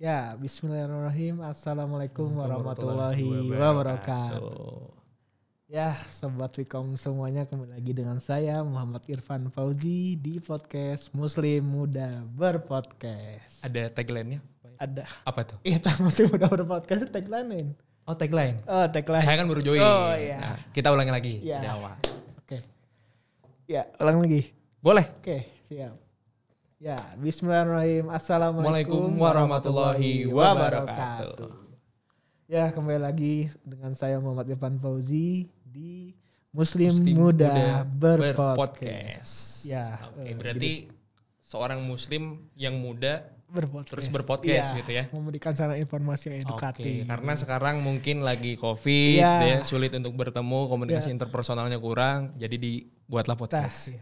Ya, Bismillahirrahmanirrahim. Assalamualaikum warahmatullahi wabarakatuh. Ya, sobat Wikom semuanya kembali lagi dengan saya Muhammad Irfan Fauzi di podcast Muslim Muda Berpodcast. Ada tagline-nya? Ada. Apa tuh? Iya, Muslim Muda Berpodcast itu tagline. Oh tagline. Oh, tagline. Saya kan baru join. Oh, iya. Nah, kita ulangi lagi awal. Oke. Ya, ulang lagi. Boleh. Oke, siap. Ya, Bismillahirrahmanirrahim. Assalamualaikum warahmatullahi wabarakatuh. Ya, kembali lagi dengan saya Muhammad Irfan Fauzi di Muslim, Muslim Muda, Muda Berpodcast. Berpodcast. Ya, Oke, eh, berarti seorang muslim yang muda Berpodcast. Terus berpodcast Iya, gitu ya. Memberikan sarana informasi yang edukatif. karena sekarang mungkin lagi covid Iya. ya, sulit untuk bertemu, komunikasi interpersonalnya kurang, jadi dibuatlah Nah, podcast. iya.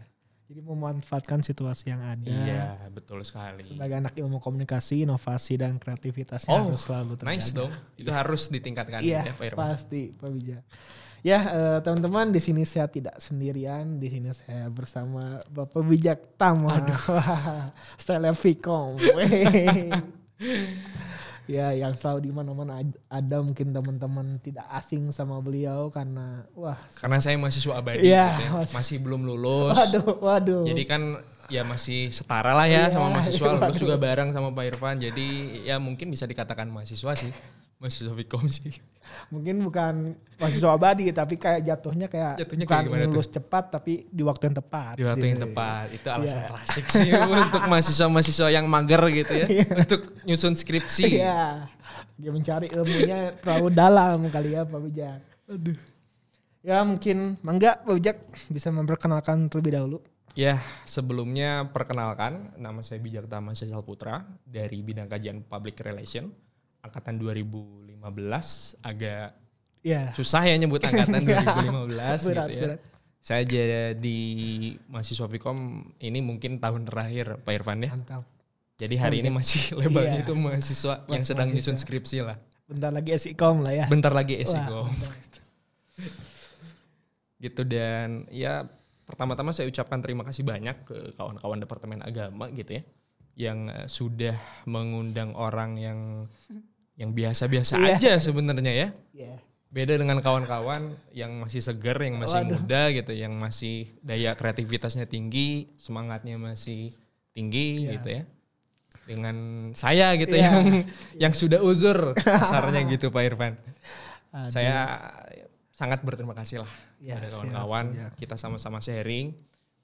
Jadi memanfaatkan situasi yang ada. Iya, betul sekali. Sebagai anak ilmu komunikasi, inovasi dan kreativitasnya Oh, harus selalu terjaga. Nice dong. Itu harus ditingkatkan Iya, ya, Pak pasti Pak Bija. Ya, eh, teman-teman di sini saya tidak sendirian. Di sini saya bersama Bapak Bijak Tama. Wah, Style Vicom. Ya, yang selalu di mana-mana ad- ada mungkin teman-teman tidak asing sama beliau karena wah, Karena saya mahasiswa abadi, Iya, gitu ya. mas- masih belum lulus. waduh, waduh. Jadi kan ya masih setara lah ya Iya, sama mahasiswa, iya, lulus waduh. juga bareng sama Pak Irfan. Jadi ya mungkin bisa dikatakan mahasiswa sih. Mahasiswa Vkom sih. mungkin bukan mahasiswa abadi tapi kayak jatuhnya kayak Jatuhnya bukan kayak gimana tuh? lulus cepat tapi di waktu yang tepat. Di waktu yang Gitu. tepat. Itu alasan Iya. klasik sih untuk mahasiswa-mahasiswa yang mager gitu ya. Untuk nyusun skripsi. Iya. Dia mencari ilmunya terlalu dalam kali ya Pak Bijak. Aduh. Ya mungkin Mangga Pak Bijak bisa memperkenalkan terlebih dahulu. Ya, sebelumnya perkenalkan, nama saya Bijak Tama Sesal Putra dari bidang kajian Public Relation angkatan 2015 agak Ya. susah ya nyebut angkatan 2015 Berat, gitu ya. berat. Saya jadi mahasiswa Vkom ini mungkin tahun terakhir Pak Irfan ya. Mantap. Jadi hari ini masih levelnya Iya. itu mahasiswa yang Masih sedang nyusun skripsi lah. Bentar lagi SIKOM lah ya. Bentar lagi Wah, SIKO. bentar. gitu dan ya pertama-tama saya ucapkan terima kasih banyak ke kawan-kawan Departemen Agama gitu ya yang eh, sudah mengundang orang yang yang biasa-biasa Iya. aja sebenarnya ya. Iya. Beda dengan kawan-kawan yang masih segar, yang masih Waduh. muda gitu, yang masih daya kreativitasnya tinggi, semangatnya masih tinggi Iya. gitu ya. Dengan saya gitu Iya. yang yang sudah uzur kasarnya gitu Pak Irfan. Aduh. Saya sangat berterima kasih lah Ya, pada siap, kawan-kawan. siap. Kita sama-sama sharing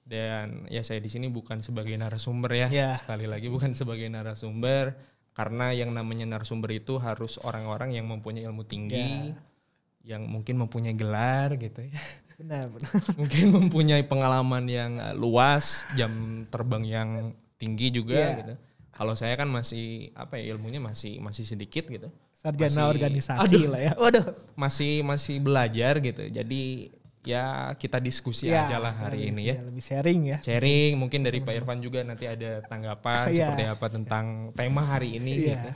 dan ya saya di sini bukan sebagai narasumber ya. Ya. Sekali lagi bukan sebagai narasumber karena yang namanya narasumber itu harus orang-orang yang mempunyai ilmu tinggi, Ya. yang mungkin mempunyai gelar gitu ya. Benar, benar. mungkin mempunyai pengalaman yang luas, jam terbang yang tinggi juga Ya. gitu. Kalau saya kan masih apa ya ilmunya masih masih sedikit gitu Sarjana Masih- organisasi Aduh. lah ya. Waduh. masih masih belajar gitu. Jadi ya kita diskusi Ya, aja lah hari ini ya. Lebih sharing ya. Sharing mungkin dari Pak Irfan juga nanti ada tanggapan Iya. seperti apa tentang tema hari ini Iya. gitu.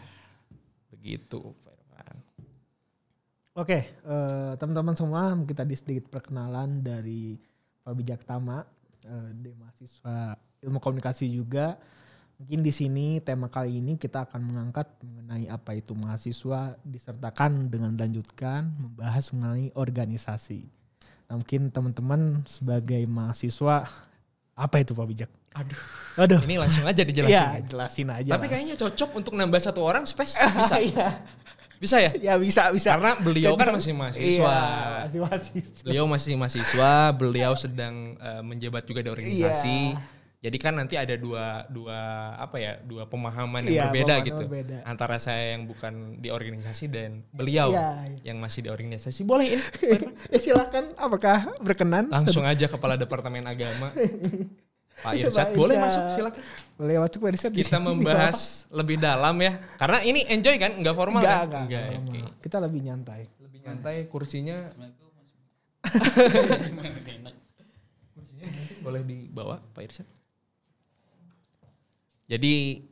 Begitu Pak Irfan. Oke, eh, teman-teman semua kita di sedikit perkenalan dari Pak Bijak Tama, eh, dia mahasiswa ilmu komunikasi juga. Mungkin di sini tema kali ini kita akan mengangkat mengenai apa itu mahasiswa disertakan dengan melanjutkan membahas mengenai organisasi. Nah, mungkin teman-teman sebagai mahasiswa apa itu Pak Bijak? Aduh, Aduh. ini langsung aja dijelasin. Iya, ya. jelasin aja. Tapi kayaknya cocok untuk nambah satu orang space bisa. Iya. Bisa ya? Ya bisa bisa. Karena beliau kan Cocok. masih mahasiswa. Iya, masih mahasiswa. Beliau masih mahasiswa, beliau sedang eh, menjabat juga di organisasi. Iya. Jadi kan nanti ada dua dua apa ya dua pemahaman yang Iya, berbeda pemahaman gitu berbeda. antara saya yang bukan di organisasi dan beliau Iya, iya. yang masih di organisasi. Boleh ini ya silakan apakah berkenan? langsung aja kepala departemen agama Pak Pak Irsyad boleh Irsyad. masuk silakan. Boleh masuk saat di Kita membahas lebih dalam ya karena ini enjoy kan nggak formal Enggak, kan? enggak, Enggak, enggak, enggak. Kita lebih nyantai. Lebih nyantai kursinya. kursinya boleh dibawa Pak Irsyad. Jadi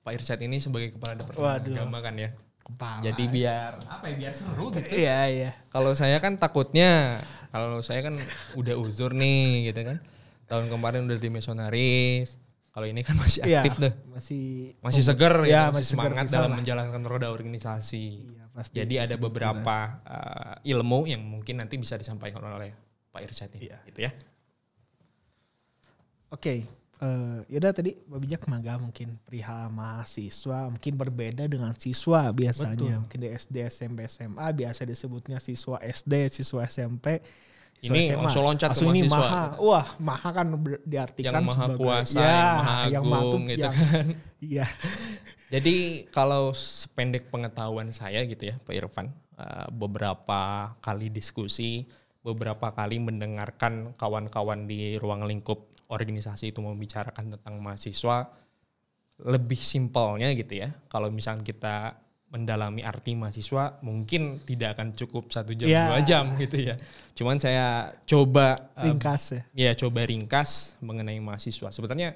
Pak Irsyad ini sebagai kepala departemen Waduh. agama kan ya. Kepala. Jadi biar apa ya biar seru gitu. Iya, iya. Kalau saya kan takutnya kalau saya kan udah uzur nih gitu kan. Tahun kemarin udah di misionaris. Kalau ini kan masih Iya, aktif tuh. Masih Masih seger Iya, ya, masih seger semangat dalam lah. menjalankan roda organisasi. Iya, pasti. Jadi ada beberapa uh, ilmu yang mungkin nanti bisa disampaikan oleh Pak Irsyad ini, Iya. gitu ya. Oke, eh yaudah tadi Babijak maga mungkin perihal mahasiswa mungkin berbeda dengan siswa biasanya Betul. mungkin di SD SMP SMA biasa disebutnya siswa SD siswa SMP siswa Ini SMA. langsung loncat ke Langsung ini mahasiswa, maha gitu. wah maha kan diartikan Yang maha sebagai kuasa, ya, yang maha yang agung, gitu yang- kan. iya Jadi kalau sependek pengetahuan saya gitu ya Pak Irfan, uh, beberapa kali diskusi, beberapa kali mendengarkan kawan-kawan di ruang lingkup organisasi itu membicarakan tentang mahasiswa, lebih simpelnya gitu ya. Kalau misalnya kita mendalami arti mahasiswa, mungkin tidak akan cukup satu jam Ya. dua jam gitu ya. Cuman saya coba uh, ringkas ya Ya coba ringkas mengenai mahasiswa. Sebenarnya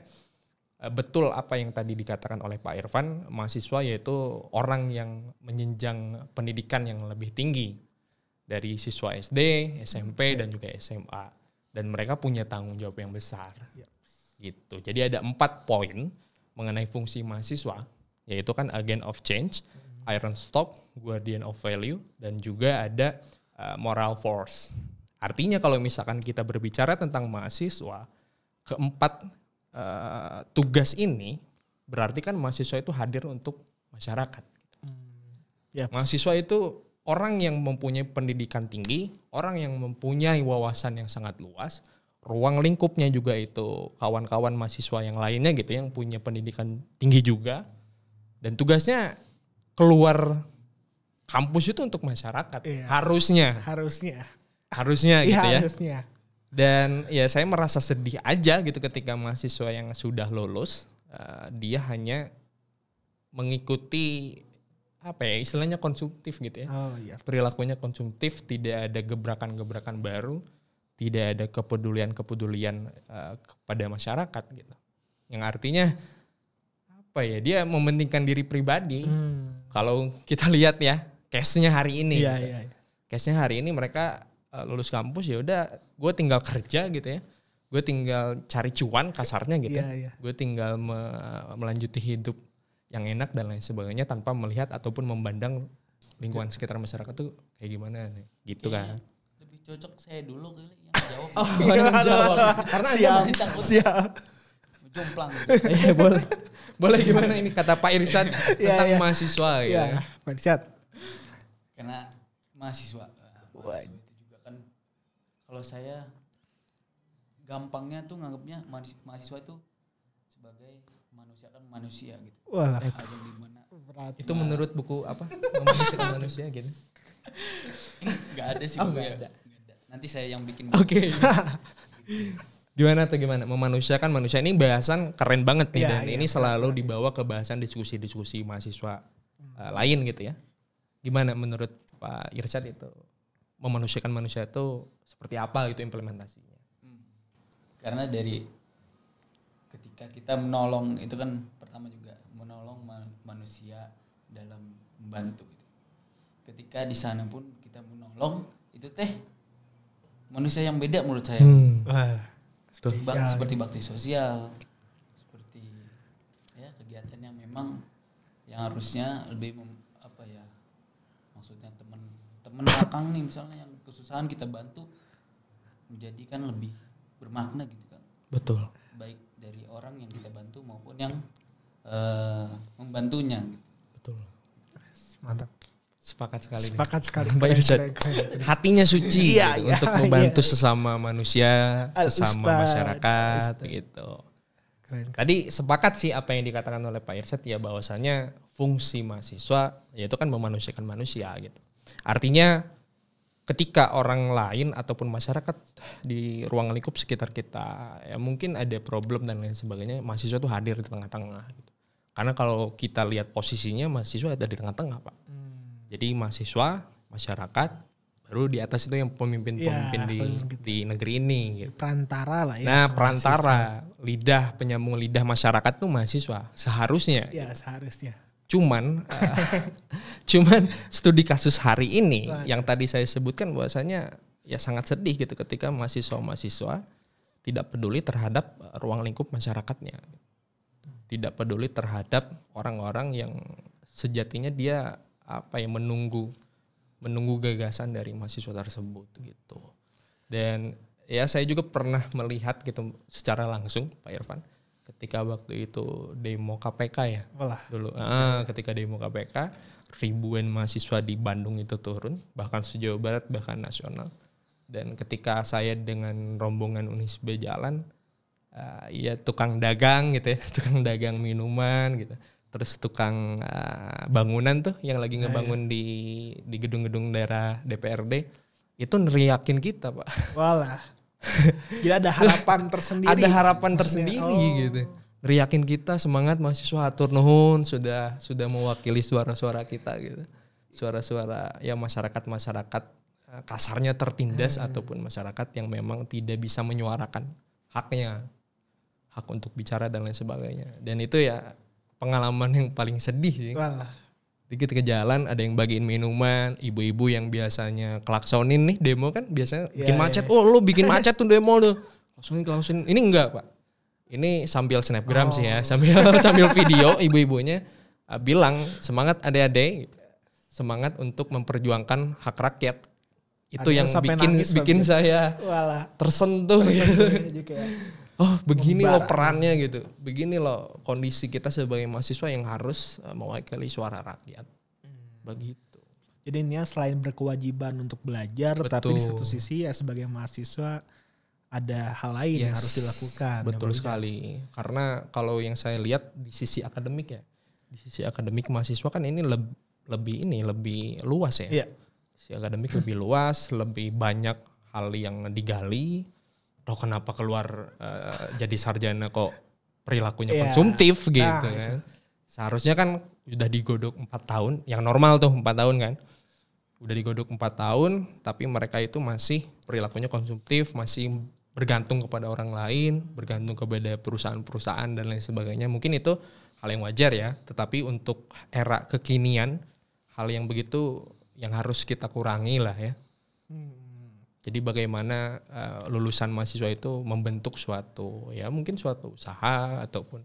eh, betul apa yang tadi dikatakan oleh Pak Irfan, mahasiswa yaitu orang yang menjenjang pendidikan yang lebih tinggi dari siswa SD, SMP dan juga SMA. Dan mereka punya tanggung jawab yang besar. Yep. Gitu. Jadi ada empat poin mengenai fungsi mahasiswa, yaitu kan agent of change, iron stock, guardian of value, dan juga ada uh, moral force. Artinya kalau misalkan kita berbicara tentang mahasiswa, keempat uh, tugas ini berarti kan mahasiswa itu hadir untuk masyarakat. ya Mahasiswa itu orang yang mempunyai pendidikan tinggi, orang yang mempunyai wawasan yang sangat luas, ruang lingkupnya juga itu kawan-kawan mahasiswa yang lainnya gitu yang punya pendidikan tinggi juga, dan tugasnya keluar kampus itu untuk masyarakat, Iya. harusnya, harusnya harusnya iya gitu ya. harusnya Dan ya saya merasa sedih aja gitu ketika mahasiswa yang sudah lulus eh, dia hanya mengikuti apa ya istilahnya konsumtif gitu ya. oh iya Perilakunya konsumtif, tidak ada gebrakan-gebrakan baru, tidak ada kepedulian-kepedulian eh, kepada masyarakat gitu. Yang artinya apa ya? Dia mementingkan diri pribadi. Hmm. Kalau kita lihat ya, case-nya hari ini. iya gitu iya case-nya hari ini mereka uh, lulus kampus ya udah gue tinggal kerja gitu ya gue tinggal cari cuan kasarnya gitu iya ya iya gue tinggal me- melanjuti hidup yang enak dan lain sebagainya tanpa melihat ataupun memandang lingkungan sekitar masyarakat tuh kayak gimana nih gitu kan Lebih cocok saya dulu kali yang jawab. oh yang jawab karena anda siap masih takut. siap Jomplang gitu. Iya boleh boleh gimana ini kata Pak Irsyad Iya, tentang iya. mahasiswa gitu iya Pak Irsyad. Karena mahasiswa. eh, mahasiswa itu juga kan kalau saya gampangnya tuh nganggapnya mahas- mahasiswa itu sebagai manusia kan manusia gitu. wah Ada di mana berat itu menurut buku apa memanusiakan manusia gitu nggak ada sih Oh, buku nggak ya. ada. Ada. Nanti saya yang bikin. Oke. gimana tuh gimana? Memanusiakan manusia ini bahasan keren banget nih Iya, dan iya, ini selalu dibawa ke bahasan diskusi-diskusi mahasiswa uh, lain gitu ya. Gimana menurut Pak Irsyad itu memanusiakan manusia itu seperti apa gitu implementasinya? Hmm. Karena dari ketika kita menolong itu kan pertama juga menolong ma- manusia dalam membantu. Gitu. Ketika di sana pun kita menolong itu teh manusia yang beda menurut saya. Tuh. Bak- seperti bakti sosial, seperti ya kegiatan yang memang yang harusnya lebih mem- apa ya maksudnya teman teman belakang nih misalnya yang kesusahan kita bantu menjadikan lebih bermakna gitu kan Betul. baik dari orang yang kita bantu maupun yang eh, membantunya. Betul. mantap Sepakat sekali nih. sepakat sekali Pak Keren, Irsyad. keren, keren. Hatinya suci Iya, gitu, iya, untuk membantu iya. sesama manusia, Al sesama Ustad, masyarakat Al Ustad. gitu. Keren. Tadi sepakat sih apa yang dikatakan oleh Pak Irsyad ya bahwasannya fungsi mahasiswa yaitu kan memanusiakan manusia gitu. Artinya ketika orang lain ataupun masyarakat di ruang lingkup sekitar kita ya mungkin ada problem dan lain sebagainya mahasiswa tuh hadir di tengah-tengah gitu. Karena kalau kita lihat posisinya mahasiswa ada di tengah-tengah Pak. Hmm. Jadi mahasiswa, masyarakat, baru di atas itu yang pemimpin-pemimpin Ya, di, pemimpin. di negeri ini gitu. perantara lah ya Nah, perantara lidah penyambung lidah masyarakat tuh mahasiswa seharusnya. mahasiswa. ya seharusnya Cuman eh, cuman studi kasus hari ini Waduh. yang tadi saya sebutkan bahwasanya ya sangat sedih gitu ketika mahasiswa-mahasiswa tidak peduli terhadap eh, ruang lingkup masyarakatnya. tidak peduli terhadap orang-orang yang sejatinya dia apa ya menunggu menunggu gagasan dari mahasiswa tersebut gitu. Dan ya saya juga pernah melihat gitu secara langsung Pak Irfan ketika waktu itu demo KPK ya? Walah. dulu ah, ketika demo KPK ribuan mahasiswa di Bandung itu turun bahkan sejauh barat bahkan nasional. Dan ketika saya dengan rombongan Unisbe jalan uh, ya tukang dagang gitu ya tukang dagang minuman gitu. Terus tukang uh, bangunan tuh yang lagi ngebangun di di gedung-gedung daerah DPRD itu neriakin kita pak. Walah. Jadi ada harapan tersendiri. ada harapan Maksudnya, tersendiri oh. gitu neriakin kita semangat mahasiswa atur nuhun sudah sudah mewakili suara-suara kita gitu suara-suara ya masyarakat masyarakat eh, kasarnya tertindas Hmm. ataupun masyarakat yang memang tidak bisa menyuarakan haknya hak untuk bicara dan lain sebagainya dan itu ya pengalaman yang paling sedih sih Walah. Jadi ketika jalan ada yang bagiin minuman, ibu-ibu yang biasanya klaksonin nih demo kan biasanya bikin Ya, macet. ya. Oh lu bikin macet tuh demo lu. Klaksonin klaksonin. Ini enggak pak. Ini sambil snapgram sih Oh. ya, sambil sambil video ibu-ibunya uh, bilang semangat adik-adik, semangat untuk memperjuangkan hak rakyat. Itu yang bikin nangis bikin saya Walah. tersentuh. Jadi kayak oh begini loh perannya gitu. Begini loh kondisi kita sebagai mahasiswa yang harus uh, mewakili suara rakyat. Begitu. Jadi ini selain berkewajiban untuk belajar, tapi di Betul. satu sisi ya sebagai mahasiswa ada hal lain yang Yes, harus dilakukan. betul Ya, sekali. Karena kalau yang saya lihat di sisi akademik ya di sisi akademik mahasiswa kan ini leb- lebih ini lebih luas ya. Iya. sisi akademik lebih luas lebih banyak hal yang digali Loh kenapa keluar eh, jadi sarjana kok perilakunya Iya. konsumtif gitu Nah, kan? Seharusnya kan udah digodok empat tahun yang normal tuh empat tahun kan? Udah digodok empat tahun tapi mereka itu masih perilakunya konsumtif masih bergantung kepada orang lain bergantung kepada perusahaan-perusahaan dan lain sebagainya. Mungkin itu hal yang wajar ya tetapi untuk era kekinian hal yang begitu yang harus kita kurangi lah ya. Hmm. Jadi bagaimana eh, lulusan mahasiswa itu membentuk suatu ya mungkin suatu usaha ataupun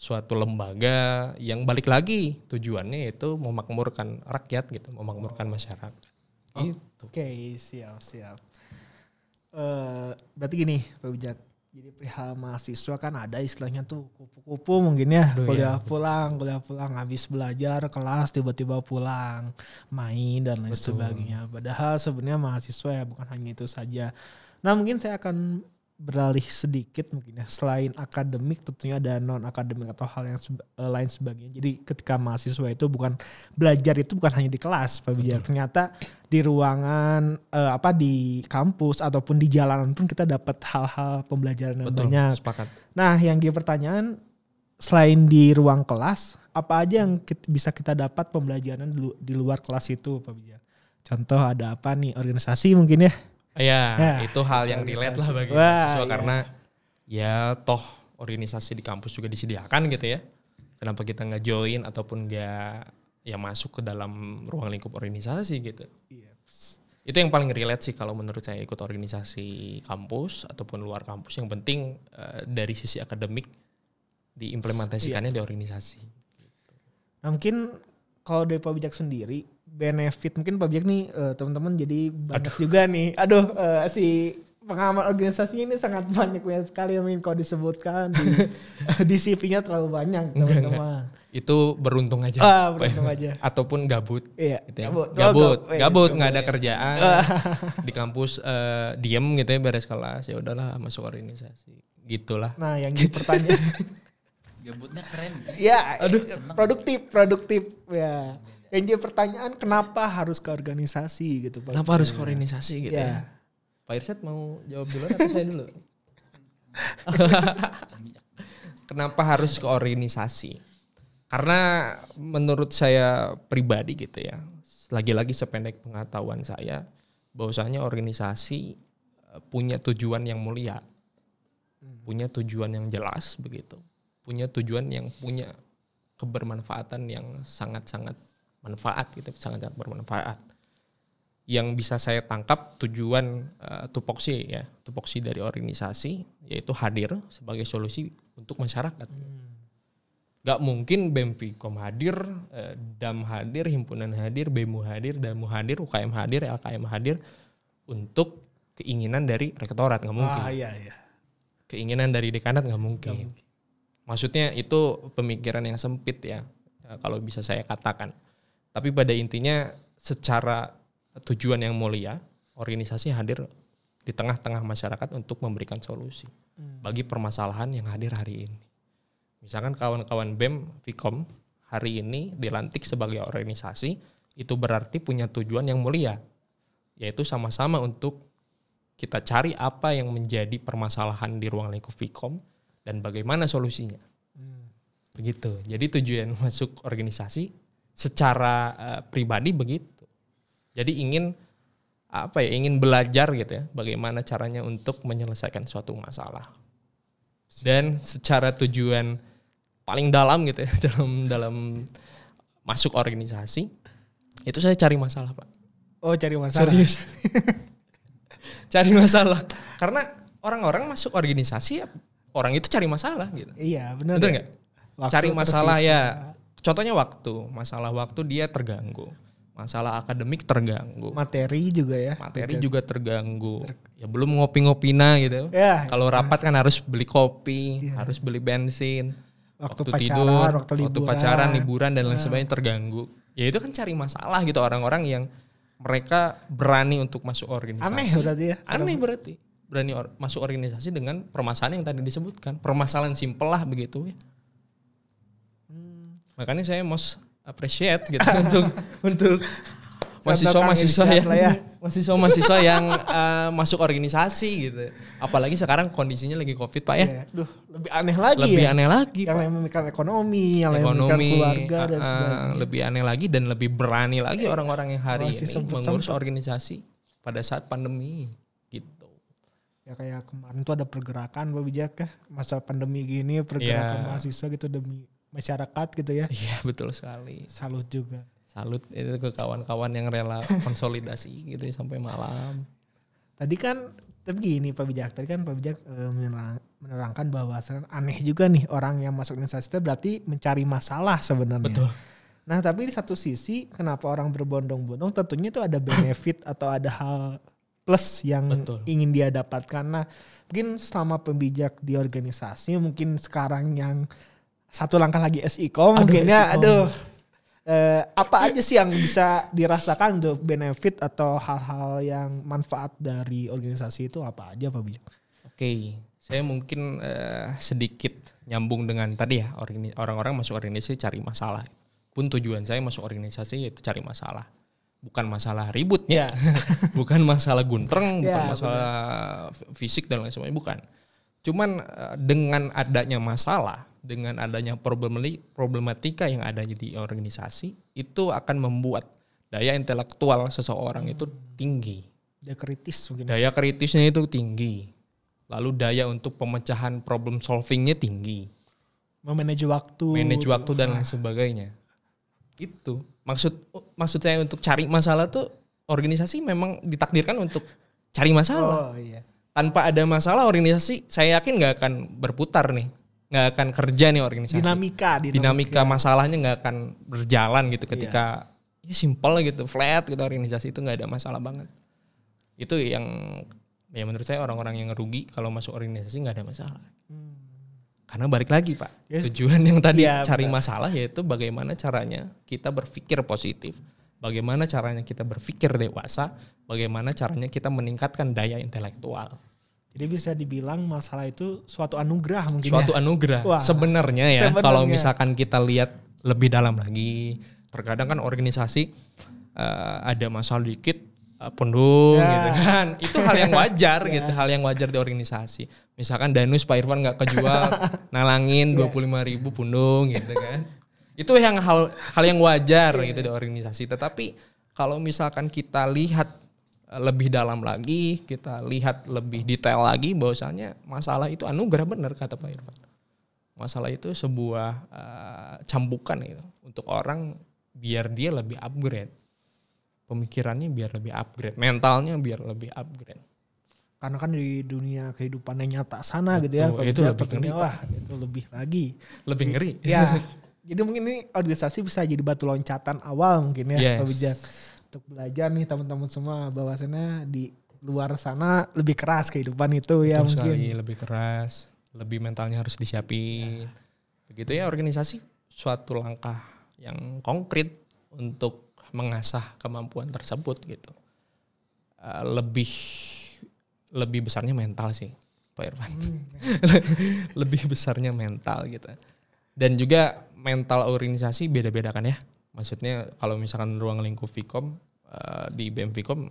suatu lembaga yang balik lagi tujuannya itu memakmurkan rakyat gitu, memakmurkan masyarakat. Gitu. Oke, siap, siap. Eh, berarti gini, Pak Bijak. Jadi perihal mahasiswa kan ada istilahnya tuh kupu-kupu mungkin ya. Aduh, kuliah ya. pulang, kuliah pulang, habis belajar, kelas tiba-tiba pulang, main dan lain Betul. sebagainya. Padahal sebenarnya mahasiswa ya bukan hanya itu saja. Nah mungkin saya akan beralih sedikit mungkin ya. Selain akademik tentunya ada non akademik atau hal yang seba- eh, lain sebagainya. Jadi ketika mahasiswa itu bukan belajar itu bukan hanya di kelas, Pak Bijak. Ternyata di ruangan eh, apa di kampus ataupun di jalanan pun kita dapat hal-hal pembelajaran yang Betul, banyak. sepakat. Nah, yang dia pertanyaan selain di ruang kelas, apa aja yang kit- bisa kita dapat pembelajaran di, lu- di luar kelas itu, Pak Bijak? Contoh ada apa nih organisasi mungkin ya? Ya, Ya, itu hal yang relate lah bagi Wah, mahasiswa iya. karena ya toh organisasi di kampus juga disediakan gitu ya. Kenapa kita nggak join ataupun nggak ya masuk ke dalam ruang lingkup organisasi gitu. Iya. Itu yang paling relate sih kalau menurut saya ikut organisasi kampus ataupun luar kampus. Yang penting eh, dari sisi akademik diimplementasikannya di organisasi. Nah, mungkin kalau dari Pak Bijak sendiri benefit mungkin Pak Bijak nih eh, teman-teman jadi banyak juga nih. Aduh eh, si pengamat organisasinya ini sangat banyak banyak sekali yang ingin kau disebutkan di, di CV-nya terlalu banyak teman-teman. Itu beruntung aja. Ah, beruntung aja. Ataupun gabut. Iya, gitu ya. gabut. Oh, Gabut, gab- eh, gabut, nggak ada kerjaan. di kampus eh, diem gitu ya beres kelas ya udahlah masuk organisasi. Gitulah. Nah, yang di pertanyaan Gabutnya keren. ya, aduh, produktif, produktif ya. Yang jadi pertanyaan kenapa harus ke organisasi gitu Pak? Kenapa harus ke organisasi gitu Ya. ya? Pak Irsyad mau jawab dulu atau saya dulu? Kenapa harus ke organisasi? Karena menurut saya pribadi gitu ya, lagi-lagi sependek pengetahuan saya, bahwasanya organisasi eh, punya tujuan yang mulia, punya tujuan yang jelas begitu, punya tujuan yang punya kebermanfaatan yang sangat-sangat manfaat gitu, sangat-sangat bermanfaat yang bisa saya tangkap tujuan eh, tupoksi ya tupoksi dari organisasi yaitu hadir sebagai solusi untuk masyarakat Hmm. Gak mungkin BEM hadir, eh, DAM hadir, himpunan hadir, BEMU hadir, DAMU hadir, UKM hadir, LKM hadir untuk keinginan dari rektorat nggak mungkin. Ah iya iya. Keinginan dari dekanat nggak mungkin. Maksudnya itu pemikiran yang sempit ya, kalau bisa saya katakan. Tapi pada intinya secara tujuan yang mulia, organisasi hadir di tengah-tengah masyarakat untuk memberikan solusi bagi permasalahan yang hadir hari ini. Misalkan kawan-kawan BEM, Vkom hari ini dilantik sebagai organisasi, itu berarti punya tujuan yang mulia, yaitu sama-sama untuk kita cari apa yang menjadi permasalahan di ruang lingkup Vkom dan bagaimana solusinya. Begitu. Jadi tujuan masuk organisasi secara eh, pribadi begitu. Jadi ingin apa ya ingin belajar gitu ya bagaimana caranya untuk menyelesaikan suatu masalah dan secara tujuan paling dalam gitu ya dalam dalam masuk organisasi itu saya cari masalah pak Oh cari masalah. serius cari masalah karena orang-orang masuk organisasi ya orang itu cari masalah gitu Iya benar. bener ya. nggak cari masalah ya contohnya waktu masalah waktu dia terganggu. Masalah akademik terganggu. Materi juga ya. materi juga terganggu. Ya belum ngopi-ngopina gitu. Ya. kalau rapat kan harus beli kopi harus beli bensin Waktu waktu, pacaran, tidur waktu liburan. pacaran liburan dan lain sebagainya terganggu. Ya itu kan cari masalah gitu orang-orang yang mereka berani untuk masuk organisasi. Aneh berarti ya. aneh berarti. Berani or- masuk organisasi dengan permasalahan yang tadi disebutkan. Permasalahan simpel lah begitu ya. Makanya saya most appreciate gitu untuk untuk Contoh mahasiswa-mahasiswa Kang yang ya. mahasiswa-mahasiswa yang eh, masuk organisasi gitu. Apalagi sekarang kondisinya lagi covid pak ya, Iya. Duh, lebih aneh lagi lebih ya. aneh lagi. Yang memikirkan ekonomi, yang Ekonomi keluarga dan eh, sebagainya. lebih aneh lagi dan lebih berani lagi orang-orang yang hari masih ini sempet-sempet. mengurus organisasi pada saat pandemi gitu. Ya kayak kemarin tuh ada pergerakan Pak Bijak ya. Masa pandemi gini pergerakan Iya. mahasiswa gitu demi masyarakat gitu ya. Iya betul sekali. Salut juga. Salut itu ke kawan-kawan yang rela konsolidasi gitu ya sampai malam. Tadi kan tapi gini Pak Bijak, tadi kan Pak Bijak menerang- menerangkan bahwa aneh juga nih orang yang masuk organisasi itu berarti mencari masalah sebenarnya. Betul. Nah tapi di satu sisi kenapa orang berbondong-bondong tentunya itu ada benefit atau ada hal plus yang Betul. ingin dia dapatkan. Nah mungkin selama pembijak di organisasi mungkin sekarang yang satu langkah lagi SIKOM Aduh, mungkin ya SIKOM. aduh eh, apa aja sih yang bisa dirasakan untuk benefit atau hal-hal yang manfaat dari organisasi itu apa aja Pak Bijak? Oke, saya mungkin eh, sedikit nyambung dengan tadi ya orang-orang masuk organisasi cari masalah. Pun tujuan saya masuk organisasi yaitu cari masalah. Bukan masalah ributnya, Ya. bukan masalah guntreng, bukan Ya, masalah f- fisik dan lain sebagainya, bukan. Cuman eh, dengan adanya masalah, dengan adanya problemati- problematika yang ada di organisasi, itu akan membuat daya intelektual seseorang itu tinggi. Dia kritis mungkin. daya kritisnya itu tinggi. Lalu daya untuk pemecahan problem solvingnya tinggi. Memanage waktu. manage waktu dan lain sebagainya. Itu. Maksud maksud saya untuk cari masalah tuh organisasi memang ditakdirkan untuk cari masalah. Oh iya. tanpa ada masalah organisasi saya yakin nggak akan berputar nih nggak akan kerja nih organisasi Dinamika, dinamika masalahnya nggak akan berjalan gitu ketika ya simple gitu flat gitu organisasi itu nggak ada masalah banget itu yang ya menurut saya orang-orang yang rugi kalau masuk organisasi nggak ada masalah Hmm. karena balik lagi pak Yes. tujuan yang tadi Iya, cari benar. masalah yaitu bagaimana caranya kita berpikir positif bagaimana caranya kita berpikir dewasa bagaimana caranya kita meningkatkan daya intelektual Jadi bisa dibilang masalah itu suatu anugerah mungkin suatu ya. anugerah. Wah, sebenarnya ya sebenarnya. kalau misalkan kita lihat lebih dalam lagi terkadang kan organisasi eh, ada masalah dikit eh, pundung Ya. gitu kan. Itu hal yang wajar gitu hal yang wajar di organisasi. Misalkan Danus Pak Irfan nggak kejual nalangin dua puluh ribu pundung gitu kan. Itu yang hal hal yang wajar gitu di organisasi. Tetapi kalau misalkan kita lihat lebih dalam lagi, kita lihat lebih detail lagi bahwasanya masalah itu anugerah benar kata Pak Irfan. Masalah itu sebuah eh, cambukan gitu untuk orang biar dia lebih upgrade. Pemikirannya biar lebih upgrade, mentalnya biar lebih upgrade. karena kan di dunia kehidupan yang nyata sana gitu ya Betul, kalau itu lebih ngeri, wah itu lebih lagi Lebih ngeri. ya jadi mungkin ini organisasi bisa jadi batu loncatan awal mungkin ya Yes. Pak Bijak untuk belajar nih teman-teman semua bahwasannya di luar sana lebih keras kehidupan itu ya Betul mungkin sekali, lebih keras, lebih mentalnya harus disiapin. Begitu ya organisasi suatu langkah yang konkret untuk mengasah kemampuan tersebut gitu. Eh, lebih lebih besarnya mental sih, Pak Irfan. lebih besarnya mental gitu. Dan juga mental organisasi beda-beda kan ya. Maksudnya kalau misalkan ruang lingkup Vkom eh, di BEM Vkom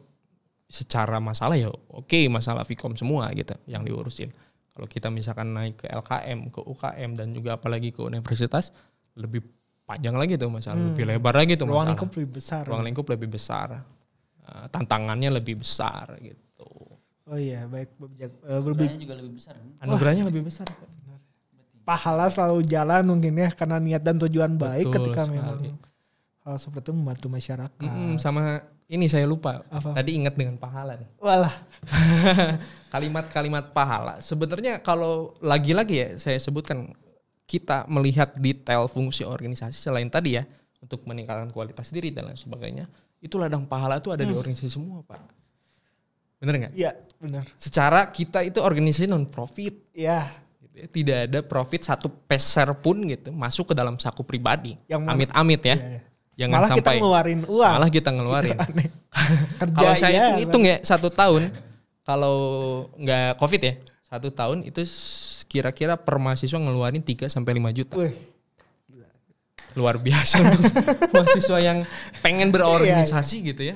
secara masalah ya oke masalah Vkom semua gitu yang diurusin. Kalau kita misalkan naik ke LKM, ke UKM dan juga apalagi ke universitas lebih panjang lagi tuh masalah, lebih lebar lagi tuh ruang masalah. lingkup lebih besar Ruang lingkup lebih besar. Eh, tantangannya lebih besar gitu. oh iya baik Bijak Eh, berbi- juga lebih besar kan? Anugerahnya lebih besar. pahala selalu jalan mungkin ya karena niat dan tujuan baik Betul ketika sekali. memang hal seperti itu membantu masyarakat Mm-mm, sama ini saya lupa. Apa? Tadi ingat dengan pahala nih. walah Kalimat-kalimat pahala. Sebenarnya kalau lagi-lagi ya saya sebutkan kita melihat detail fungsi organisasi selain tadi ya untuk meningkatkan kualitas diri dan lain sebagainya. Itu ladang pahala itu ada di organisasi semua, Pak. Bener nggak? iya benar Secara kita itu organisasi non profit. ya gitu ya. Tidak ada profit satu peser pun gitu masuk ke dalam saku pribadi. Yang Amit-amit ya. Iya, iya. Jangan malah kita sampai ngeluarin uang. malah kita ngeluarin. Kerja kalau saya iya, hitung ya satu tahun kalau nggak covid ya satu tahun itu kira-kira per mahasiswa ngeluarin 3 sampai 5 juta. Wih, luar biasa. Untuk mahasiswa yang pengen berorganisasi Iya, gitu ya.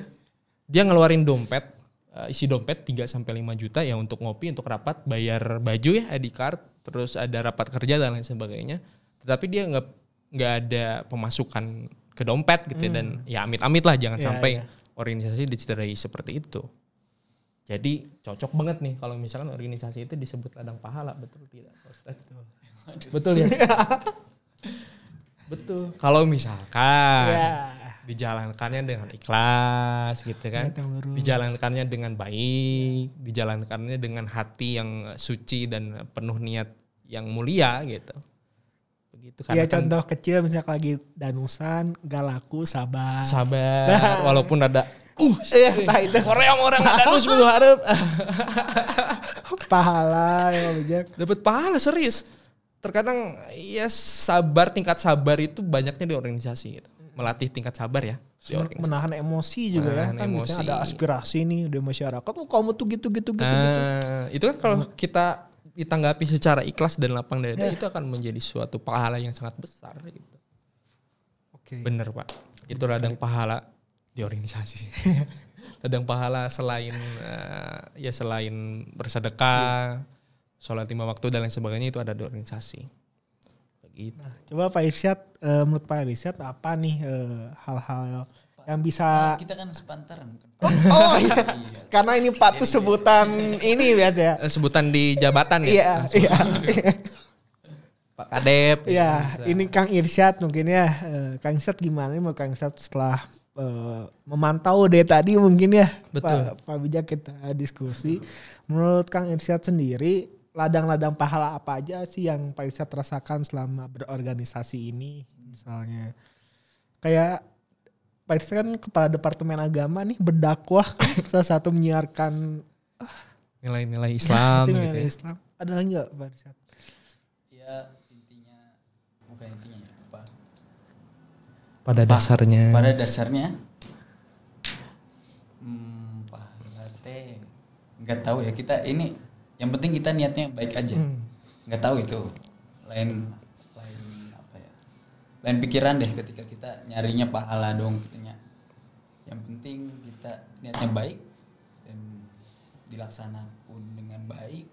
Dia ngeluarin dompet eh, isi dompet 3 sampai 5 juta ya untuk ngopi untuk rapat bayar baju ya ID card terus ada rapat kerja dan lain sebagainya. Tetapi dia nggak nggak ada pemasukan ke dompet gitu ya dan ya amit-amit lah jangan Iya, sampai iya. organisasi dicederai seperti itu. Jadi cocok banget nih kalau misalkan organisasi itu disebut ladang pahala betul tidak Ustadz? betul. Ya? Betul. Kalau misalkan ya dijalankannya dengan ikhlas gitu kan dijalankannya dengan baik dijalankannya dengan hati yang suci dan penuh niat yang mulia gitu begitu ya karena kan contoh kecil misalnya lagi danusan gak laku sabar. Sabar. Walaupun ada uh Iya, entah itu. orang orang ada nus minggu harap. Pahala ya Bijak dapat pahala serius. Terkadang ya sabar tingkat sabar itu banyaknya di organisasi gitu. melatih tingkat sabar ya di menahan emosi juga ya. Menahan kan misalnya emosi. ada aspirasi nih dari masyarakat oh kamu tuh gitu gitu gitu, gitu. Nah, itu kan kalau kita ditanggapi secara ikhlas dan lapang dada Ya. itu akan menjadi suatu pahala yang sangat besar gitu. oke Bener pak, itu ladang pahala di organisasi. ladang pahala selain eh, ya selain bersedekah, sholat lima waktu dan lain sebagainya itu ada di organisasi. Begitu. Nah, coba Pak Irsyad eh, menurut Pak Irsyad apa nih eh, hal-hal yang Nah, bisa kita kan sepantaran bukan oh iya Iya. karena ini patut sebutan ini biasa ya Eh, Sebutan di jabatan ya, iya iya Pak Kadep. Iya, bisa. ini Kang Irsyad mungkin ya. Eh, Kang Irsyad gimana nih mau Kang Irsyad setelah eh, memantau dari tadi mungkin ya. Betul. Pak, Pak Bijak kita diskusi. Menurut Kang Irsyad sendiri, ladang-ladang pahala apa aja sih yang Pak Irsyad rasakan selama berorganisasi ini? Misalnya kayak Pak kan kepala Departemen Agama nih berdakwah salah satu menyiarkan nilai-nilai Islam nilai gitu ya. Islam. Ada lagi nggak Pak Irsyad? ya intinya bukan intinya ya apa Pada dasarnya. pada dasarnya hmm, pahala teh nggak tahu ya kita ini yang penting kita niatnya baik aja Hmm. nggak tahu itu lain apa lain pikiran deh ketika kita nyarinya pahala dong kitanya yang penting kita niatnya baik dan dilaksanakan pun dengan baik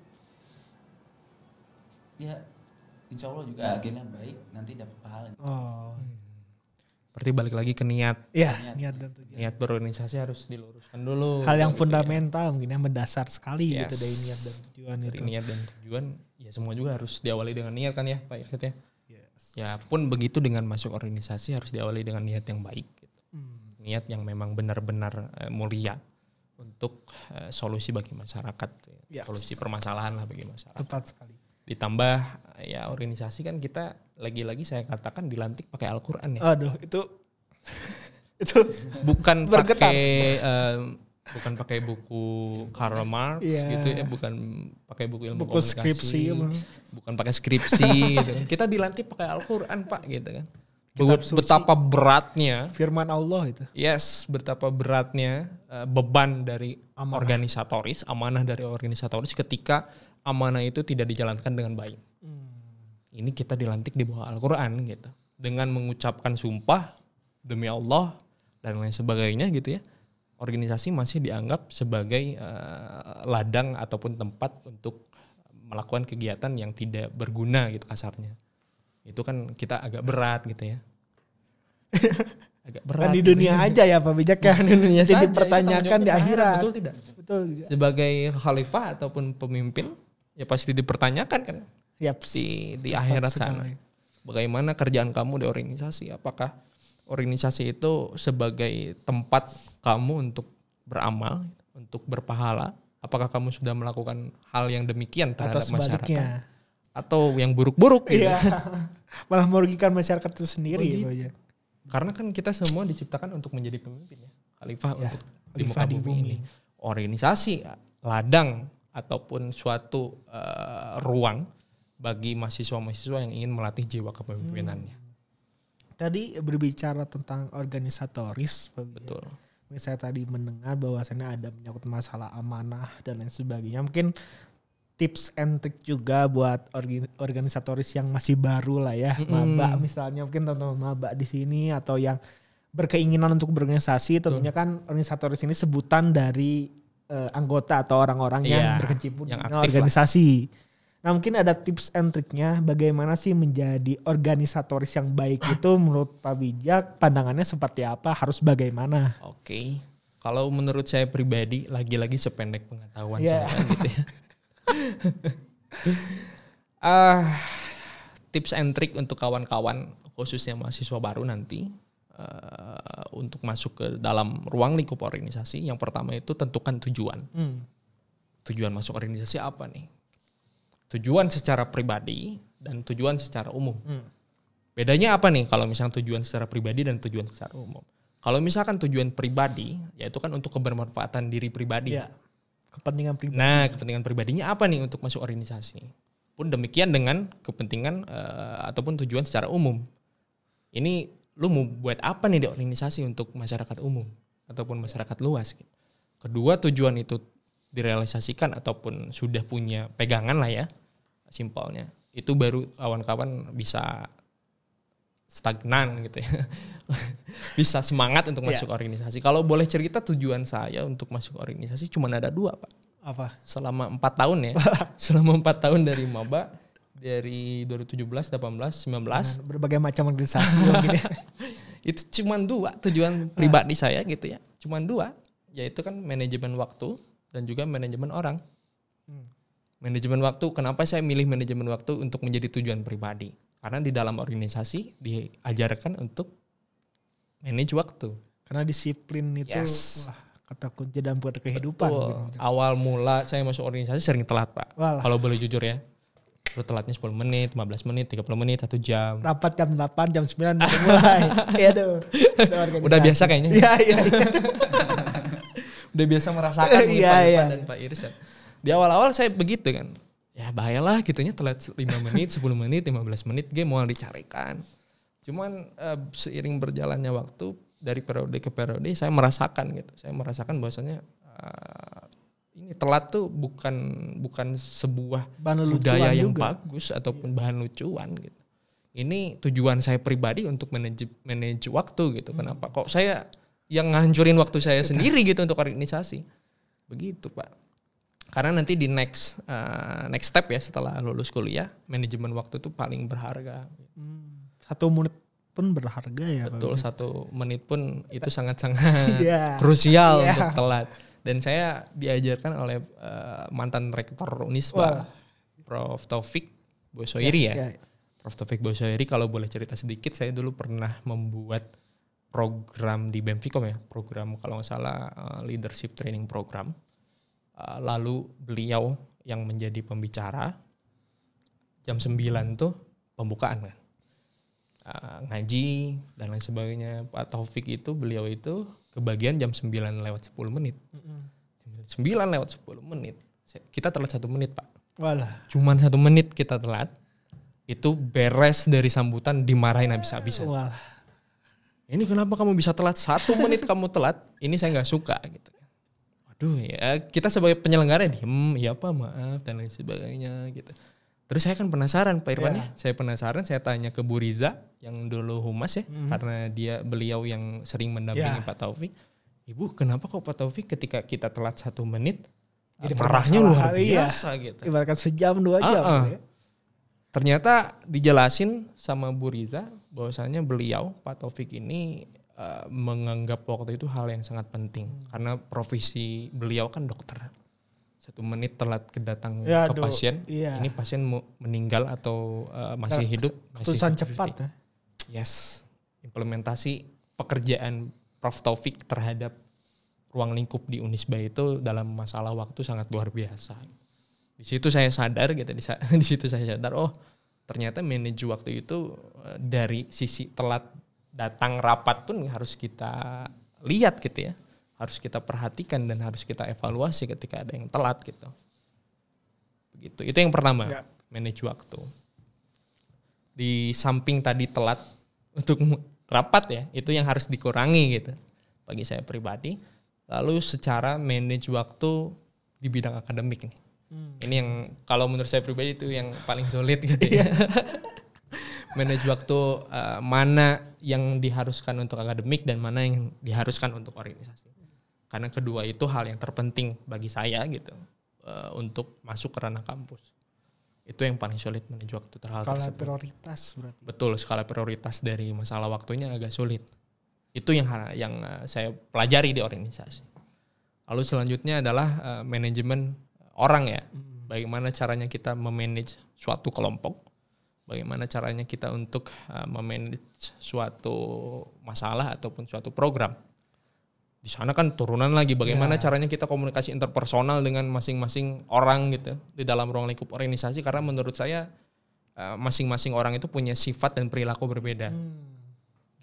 ya insya Allah juga akhirnya baik nanti dapat pahala Oh, Berarti balik lagi ke niat. iya Niat. niat dan tujuan. Niat berorganisasi harus diluruskan dulu. hal yang Gitu ya. fundamental mungkin yang mendasar sekali Yes. gitu dari niat dan tujuan Dari itu. niat dan tujuan, ya semua juga harus diawali dengan niat kan ya Pak Irsyad ya. Yes. Ya pun begitu dengan masuk organisasi harus diawali dengan niat yang baik. Gitu. Hmm. Niat yang memang benar-benar eh, mulia untuk eh, solusi bagi masyarakat, Ya. solusi permasalahan lah bagi masyarakat. Tepat sekali. Ditambah ya organisasi kan kita lagi-lagi saya katakan dilantik pakai Al-Qur'an ya. Aduh, itu itu bukan Bergetar. pakai em, bukan pakai buku Karl Marx Iya. gitu ya, bukan pakai buku ilmu Buku komunikasi, skripsi, bukan pakai skripsi gitu kan. Kita dilantik pakai Al-Qur'an, Pak, gitu kan. Kitab suci. Betapa beratnya firman Allah itu. Yes, betapa beratnya eh, beban dari Amanah. organisatoris, amanah dari organisatoris ketika amanah itu tidak dijalankan dengan baik. Ini kita dilantik di bawah Al-Quran gitu. Dengan mengucapkan sumpah demi Allah dan lain sebagainya gitu ya. Organisasi masih dianggap sebagai eh, ladang ataupun tempat untuk melakukan kegiatan yang tidak berguna gitu kasarnya. Itu kan kita agak berat gitu ya. agak berat. Kan di dunia aja ya Pak Bijak ya. Bukan dunia Jadi saja, dipertanyakan itu di akhirat. Betul tidak? Betul. Sebagai khalifah ataupun pemimpin ya pasti dipertanyakan kan Yap. di di akhirat sekali. sana. Bagaimana kerjaan kamu di organisasi? Apakah organisasi itu sebagai tempat kamu untuk beramal, untuk berpahala? Apakah kamu sudah melakukan hal yang demikian Atau terhadap masyarakat? sebaliknya. Atau yang buruk-buruk gitu? Iya. Malah merugikan masyarakat itu sendiri Oh, Pak Bijak. Karena kan kita semua diciptakan untuk menjadi pemimpin ya. Khalifah Ya, untuk di muka di bumi, bumi. ini. Organisasi, ladang ataupun suatu eh, ruang bagi mahasiswa-mahasiswa yang ingin melatih jiwa kepemimpinannya. Tadi berbicara tentang organisatoris. Betul. Mungkin saya tadi mendengar bahwasannya ada menyangkut masalah amanah dan lain sebagainya. Mungkin tips and trick juga buat organisatoris yang masih baru lah ya, maba misalnya mungkin teman-teman maba di sini atau yang berkeinginan untuk berorganisasi, tentunya kan organisatoris ini sebutan dari eh, anggota atau orang-orang yang Iya, berkecimpung yang di aktif lah. Nah mungkin ada tips and triknya bagaimana sih menjadi organisatoris yang baik itu menurut Pak Bijak pandangannya seperti apa harus bagaimana? Oke. Kalau menurut saya pribadi, lagi-lagi sependek pengetahuan Iya. saya gitu ya. Ah, tips and trick untuk kawan-kawan khususnya mahasiswa baru nanti eh, untuk masuk ke dalam ruang lingkup organisasi. Yang pertama itu tentukan tujuan. Hmm. Tujuan masuk organisasi apa nih? Tujuan secara pribadi dan tujuan secara umum. Hmm. Bedanya apa nih kalau misalnya tujuan secara pribadi dan tujuan secara umum? Kalau misalkan tujuan pribadi, yaitu kan untuk kebermanfaatan diri pribadi. Ya, kepentingan pribadi. Nah, kepentingan pribadinya apa nih untuk masuk organisasi? Pun demikian dengan kepentingan eh, ataupun tujuan secara umum. Ini lu mau buat apa nih di organisasi untuk masyarakat umum ataupun masyarakat luas? gitu. Kedua tujuan itu direalisasikan ataupun sudah punya pegangan lah ya, simpelnya. Itu baru kawan-kawan bisa stagnan gitu ya. bisa semangat untuk Iya. masuk organisasi. Kalau boleh cerita tujuan saya untuk masuk organisasi cuma ada dua, Pak Apa? selama empat tahun ya selama empat tahun dari maba dari 2017 18 19 Berbagai macam organisasi ya. itu cuma dua tujuan pribadi saya gitu ya cuma dua yaitu kan manajemen waktu dan juga manajemen orang. Manajemen waktu kenapa saya milih manajemen waktu untuk menjadi tujuan pribadi karena di dalam organisasi diajarkan untuk manage waktu Karena disiplin itu Yes. wah, kata kunci dalam buat kehidupan. Betul. mungkin. awal mula saya masuk organisasi sering telat pak Walah. kalau boleh jujur ya Lu telatnya 10 menit, 15 menit, 30 menit, 1 jam. Rapat jam 8, jam 9 udah mulai. Iya tuh. Udah biasa kayaknya. Iya, iya, iya. Udah biasa merasakan nih Iya, Pak iya. Irfan dan Pak Irsyad. Di awal-awal saya begitu kan. Ya bahayalah gitunya telat 5 menit, 10 menit, 15 menit gue mau dicarikan. Cuman eh, seiring berjalannya waktu dari periode ke periode saya merasakan gitu. Saya merasakan bahwasanya eh, ini telat tuh bukan bukan sebuah Bahan budaya yang juga. bagus ataupun bahan lucuan gitu. Ini tujuan saya pribadi untuk manage manage waktu gitu. Hmm. Kenapa? Kok saya yang ngancurin waktu saya sendiri gitu untuk organisasi. Begitu, Pak. Karena nanti di next uh, next step ya setelah lulus kuliah, manajemen waktu itu paling berharga. Hmm, Satu menit pun berharga ya. Betul, satu menit pun itu sangat-sangat Iya. krusial Iya. untuk telat. Dan saya diajarkan oleh uh, mantan rektor. Unisba, Prof. Taufik Bosoiri ya. Iya, iya. Prof. Taufik Bosoiri kalau boleh cerita sedikit, saya dulu pernah membuat program di Bemficom ya, program kalau nggak salah uh, leadership training program. Uh, lalu beliau yang menjadi pembicara jam 9 tuh pembukaan kan. Uh, ngaji dan lain sebagainya. Pak Taufik itu beliau itu kebagian jam 9 lewat 10 menit. 9 lewat 10 menit. Kita telat satu menit pak. Walah. Cuman satu menit kita telat. Itu beres dari sambutan dimarahin habis-habisan. Walah. Ini kenapa kamu bisa telat? Satu menit kamu telat. Ini saya nggak suka gitu. Waduh ya kita sebagai penyelenggara diem, ya apa maaf dan lain sebagainya gitu. Terus saya kan penasaran Pak Irwan ya. Saya penasaran, saya tanya ke Bu Riza yang dulu humas ya, karena dia beliau yang sering mendampingi Ya. Pak Taufik. Ibu, kenapa kok Pak Taufik ketika kita telat satu menit, Jadi marahnya luar iya. biasa gitu. Ibaratkan sejam dua jam. Ah. ya. Ternyata dijelasin sama Bu Riza bahwasanya beliau Pak Taufik ini eh, menganggap waktu itu hal yang sangat penting karena profesi beliau kan dokter. Satu menit telat kedatang Ya, ke aduh, pasien, iya. ini pasien mau meninggal atau eh, masih Nah, hidup, Keputusan 50-50. cepat ya. Yes, implementasi pekerjaan Prof Taufik terhadap ruang lingkup di Unisba itu dalam masalah waktu sangat luar biasa. Di situ saya sadar gitu, di situ saya sadar oh ternyata manage waktu itu eh, dari sisi telat datang rapat pun harus kita lihat gitu ya, harus kita perhatikan dan harus kita evaluasi ketika ada yang telat gitu. Begitu. Itu yang pertama, Ya. manage waktu. Di samping tadi telat untuk rapat ya, itu yang harus dikurangi gitu. Bagi saya pribadi. Lalu secara manage waktu di bidang akademik nih. Ini yang kalau menurut saya pribadi itu yang paling sulit gitu ya. Manage waktu eh, mana yang diharuskan untuk akademik dan mana yang diharuskan untuk organisasi. Karena kedua itu hal yang terpenting bagi saya gitu eh, untuk masuk ke ranah kampus. Itu yang paling sulit manage waktu terhadap Skala tersebut. prioritas berarti. Betul, skala prioritas dari masalah waktunya agak sulit. Itu yang yang eh, saya pelajari di organisasi. Lalu selanjutnya adalah eh, manajemen orang ya. Bagaimana caranya kita memanage suatu kelompok, bagaimana caranya kita untuk eh, memanage suatu masalah ataupun suatu program. Di sana kan turunan lagi bagaimana caranya kita komunikasi interpersonal dengan masing-masing orang gitu di dalam ruang lingkup organisasi karena menurut saya eh, masing-masing orang itu punya sifat dan perilaku berbeda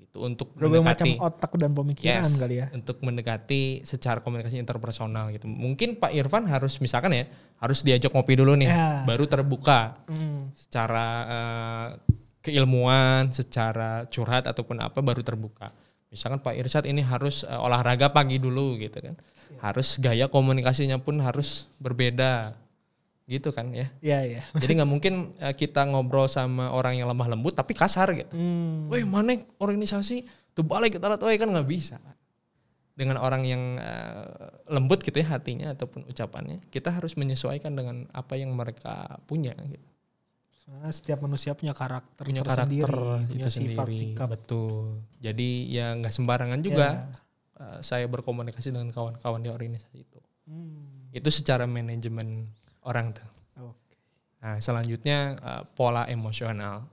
gitu untuk Berbagai macam mendekati otak dan pemikiran Yes, kali ya. untuk mendekati secara komunikasi interpersonal gitu. Mungkin Pak Irfan harus misalkan ya, harus diajak ngopi dulu nih, Ya. baru terbuka Hmm. secara eh, keilmuan, secara curhat ataupun apa baru terbuka. Misalkan Pak Irsyad ini harus eh, olahraga pagi dulu gitu kan. Harus gaya komunikasinya pun harus berbeda. Gitu kan ya. Iya, iya. Jadi nggak mungkin eh, kita ngobrol sama orang yang lemah lembut tapi kasar gitu. Hmm. Woi mana organisasi tuh balik kita lihat, kan nggak bisa. Dengan orang yang eh, lembut gitu ya hatinya ataupun ucapannya, kita harus menyesuaikan dengan apa yang mereka punya. Gitu. Setiap manusia punya karakter Punya tersendiri, karakter punya itu sifat, sendiri, sikap. betul. Jadi ya nggak sembarangan juga eh, saya berkomunikasi dengan kawan-kawan di organisasi itu. Hmm. Itu secara manajemen orang tuh. Oke. Nah, selanjutnya eh, pola emosional.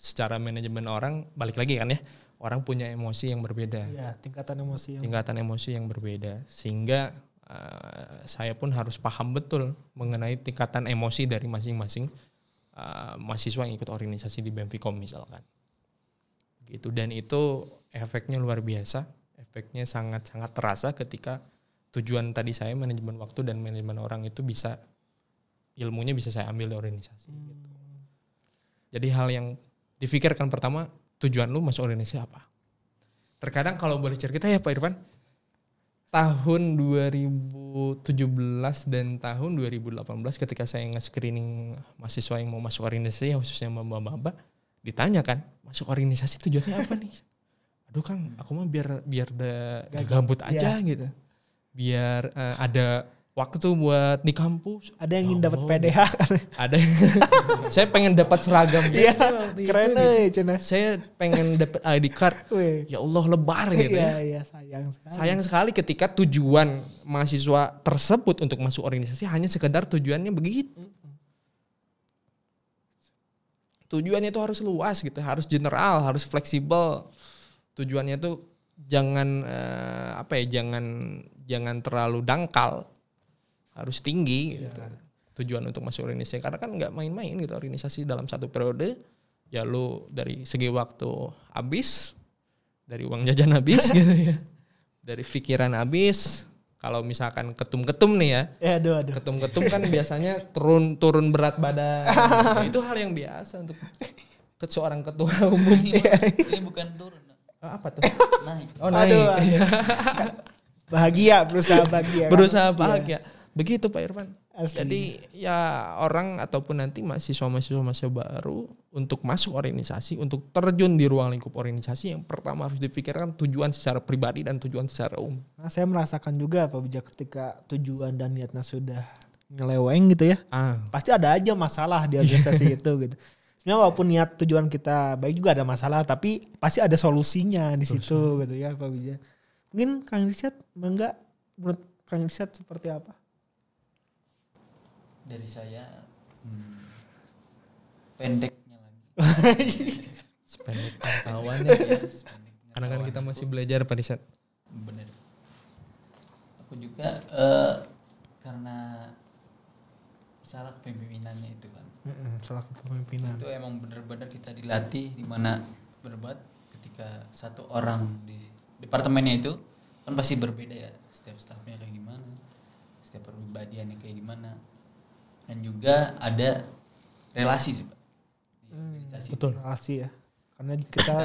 Secara manajemen orang balik lagi kan ya. Orang punya emosi yang berbeda. Iya, tingkatan emosi yang tingkatan emosi yang berbeda sehingga uh, saya pun harus paham betul mengenai tingkatan emosi dari masing-masing uh, mahasiswa yang ikut organisasi di Bemficom misalkan gitu dan itu efeknya luar biasa efeknya sangat-sangat terasa ketika tujuan tadi saya manajemen waktu dan manajemen orang itu bisa ilmunya bisa saya ambil di organisasi gitu. jadi hal yang difikirkan pertama tujuan lu masuk organisasi apa? Terkadang kalau boleh cerita ya Pak Irfan tahun 2017 dan tahun 2018 ketika saya nge-screening mahasiswa yang mau masuk organisasi khususnya maba-maba ditanya kan masuk organisasi tujuannya apa nih? Aduh Kang aku mah biar biar da, gabut aja gitu biar eh, ada waktu buat di kampus ada yang ingin dapat Oh. PDH kan. ada saya pengen dapat seragam itu, keren euy cenah. saya pengen dapat ID card Wih. ya Allah lebar gitu Iya, ya iya, sayang sekali. sayang sekali ketika tujuan mahasiswa tersebut untuk masuk organisasi hanya sekedar tujuannya begitu tujuannya itu harus luas gitu harus general harus fleksibel tujuannya tuh jangan eh, apa ya jangan jangan terlalu dangkal harus tinggi gitu. tujuan untuk masuk organisasi karena kan nggak main-main gitu organisasi dalam satu periode ya lu dari segi waktu habis dari uang jajan habis gitu ya dari pikiran habis kalau misalkan ketum-ketum nih ya Ya aduh aduh. ketum-ketum kan biasanya turun turun berat badan Ya, itu hal yang biasa untuk ke seorang ketua umum Ini bukan turun, apa tuh naik. oh naik Aduh, aduh. Bahagia berusaha bahagia. kan? berusaha Iya. bahagia begitu Pak Irfan Asli. jadi ya orang ataupun nanti mahasiswa-mahasiswa mahasiswa baru untuk masuk organisasi untuk terjun di ruang lingkup organisasi yang pertama harus dipikirkan tujuan secara pribadi dan tujuan secara umum Nah, saya merasakan juga Pak Bijak ketika tujuan dan niatnya sudah nyeleweng gitu ya. ah Pasti ada aja masalah di organisasi itu gitu. Sebenarnya walaupun niat tujuan kita baik juga ada masalah, tapi pasti ada solusinya di situ gitu ya Pak Bijak. Mungkin Kang Riset enggak menurut Kang Riset seperti apa? Dari saya hmm, pendeknya lagi. sependek pengetahuannya Ya, sependek karena kan kita aku. masih belajar Pak Riset bener aku juga eh, karena salah kepemimpinannya itu kan Mm-mm, salah kepemimpinan. itu emang bener-bener kita dilatih di mana berbuat ketika satu orang di departemennya itu kan pasti berbeda ya setiap staffnya kayak gimana setiap pribadiannya kayak gimana. Dan juga ada relasi sih pak. Itu. betul relasi ya. Karena kita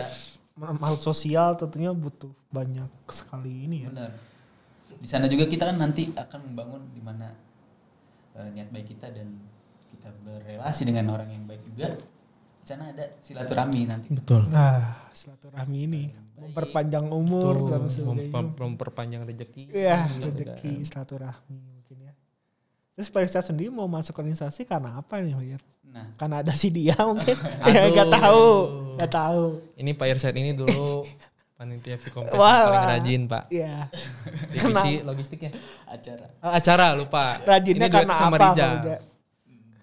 ma- makhluk sosial tentunya butuh banyak sekali ini ya. Benar. Di sana juga kita kan nanti akan membangun di mana eh, niat baik kita dan kita berrelasi dengan orang yang baik juga sana ada silaturahmi nanti. Betul. Nah silaturahmi ini. Memperpanjang umur dan sebagainya. Memper- memperpanjang rezeki Iya, rezeki kan. silaturahmi mungkin ya. Terus Pak Rizal sendiri mau masuk organisasi karena apa nih Pak Ir? nah. Karena ada si dia mungkin. Ya nggak Aduh. tahu. Nggak tahu. Ini Pak Irsyad ini dulu panitia Vkompes paling wah. rajin Pak. Ya divisi logistiknya. Acara. Oh, acara lupa. Rajinnya Ini karena sama apa Rijal.